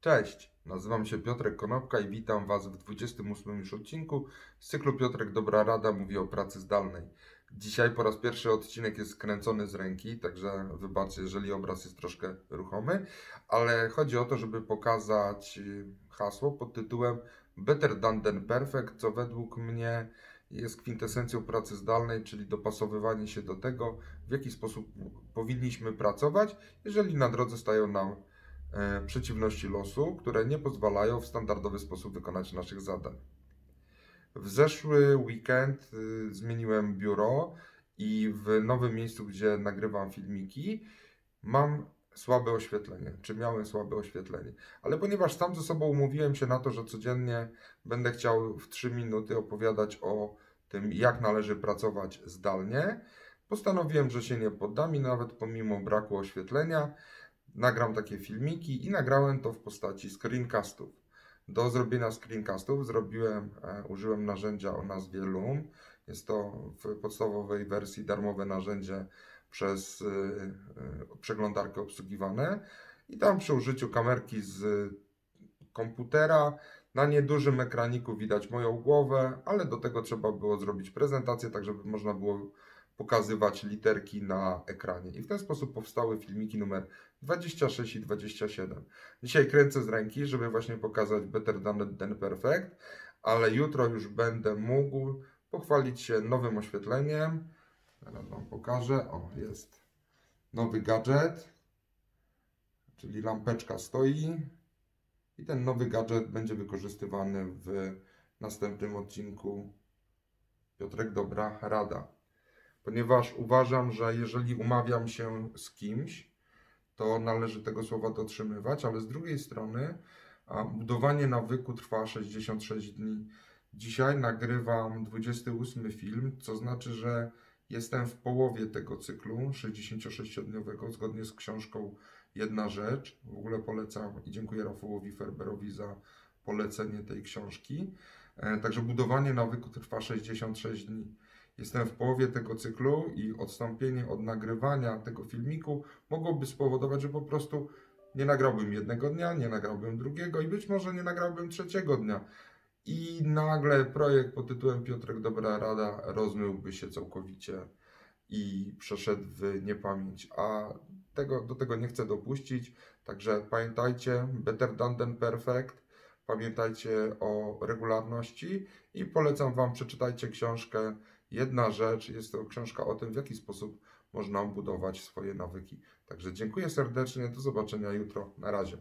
Cześć, nazywam się Piotrek Konopka i witam Was w 28 już odcinku z cyklu Piotrek Dobra Rada mówi o pracy zdalnej. Dzisiaj po raz pierwszy odcinek jest skręcony z ręki, także wybaczcie, jeżeli obraz jest troszkę ruchomy, ale chodzi o to, żeby pokazać y, hasło pod tytułem Better Done Than Perfect, co według mnie jest kwintesencją pracy zdalnej, czyli dopasowywanie się do tego, w jaki sposób powinniśmy pracować, jeżeli na drodze stają nam przeciwności losu, które nie pozwalają w standardowy sposób wykonać naszych zadań. W zeszły weekend y, zmieniłem biuro i w nowym miejscu, gdzie nagrywam filmiki, mam słabe oświetlenie, czy miałem słabe oświetlenie. Ale ponieważ sam ze sobą umówiłem się na to, że codziennie będę chciał w 3 minuty opowiadać o tym, jak należy pracować zdalnie, postanowiłem, że się nie poddam i nawet pomimo braku oświetlenia nagram takie filmiki i nagrałem to w postaci screencastów. Do zrobienia screencastów zrobiłem, e, użyłem narzędzia o nazwie Loom. Jest to w podstawowej wersji darmowe narzędzie przez y, y, przeglądarkę obsługiwane i tam przy użyciu kamerki z komputera na niedużym ekraniku widać moją głowę, ale do tego trzeba było zrobić prezentację, tak żeby można było pokazywać literki na ekranie. I w ten sposób powstały filmiki numer 26 i 27. Dzisiaj kręcę z ręki, żeby właśnie pokazać Better Done Than Perfect, ale jutro już będę mógł pochwalić się nowym oświetleniem. Teraz Wam pokażę. O, jest nowy gadżet, czyli lampeczka stoi. I ten nowy gadżet będzie wykorzystywany w następnym odcinku Piotrek Dobra Rada. Ponieważ uważam, że jeżeli umawiam się z kimś, to należy tego słowa dotrzymywać, ale z drugiej strony budowanie nawyku trwa 66 dni. Dzisiaj nagrywam 28 film, co znaczy, że jestem w połowie tego cyklu 66-dniowego, zgodnie z książką Jedna Rzecz. W ogóle polecam i dziękuję Rafałowi Ferberowi za polecenie tej książki. E, Także budowanie nawyku trwa 66 dni. Jestem w połowie tego cyklu i odstąpienie od nagrywania tego filmiku mogłoby spowodować, że po prostu nie nagrałbym jednego dnia, nie nagrałbym drugiego i być może nie nagrałbym trzeciego dnia. I nagle projekt pod tytułem Piotrek Dobra Rada rozmyłby się całkowicie i przeszedł w niepamięć. A tego, do tego nie chcę dopuścić. Także pamiętajcie, better done than perfect. Pamiętajcie o regularności i polecam Wam, przeczytajcie książkę Jedna rzecz. Jest to książka o tym, w jaki sposób można budować swoje nawyki. Także dziękuję serdecznie, do zobaczenia jutro. Na razie.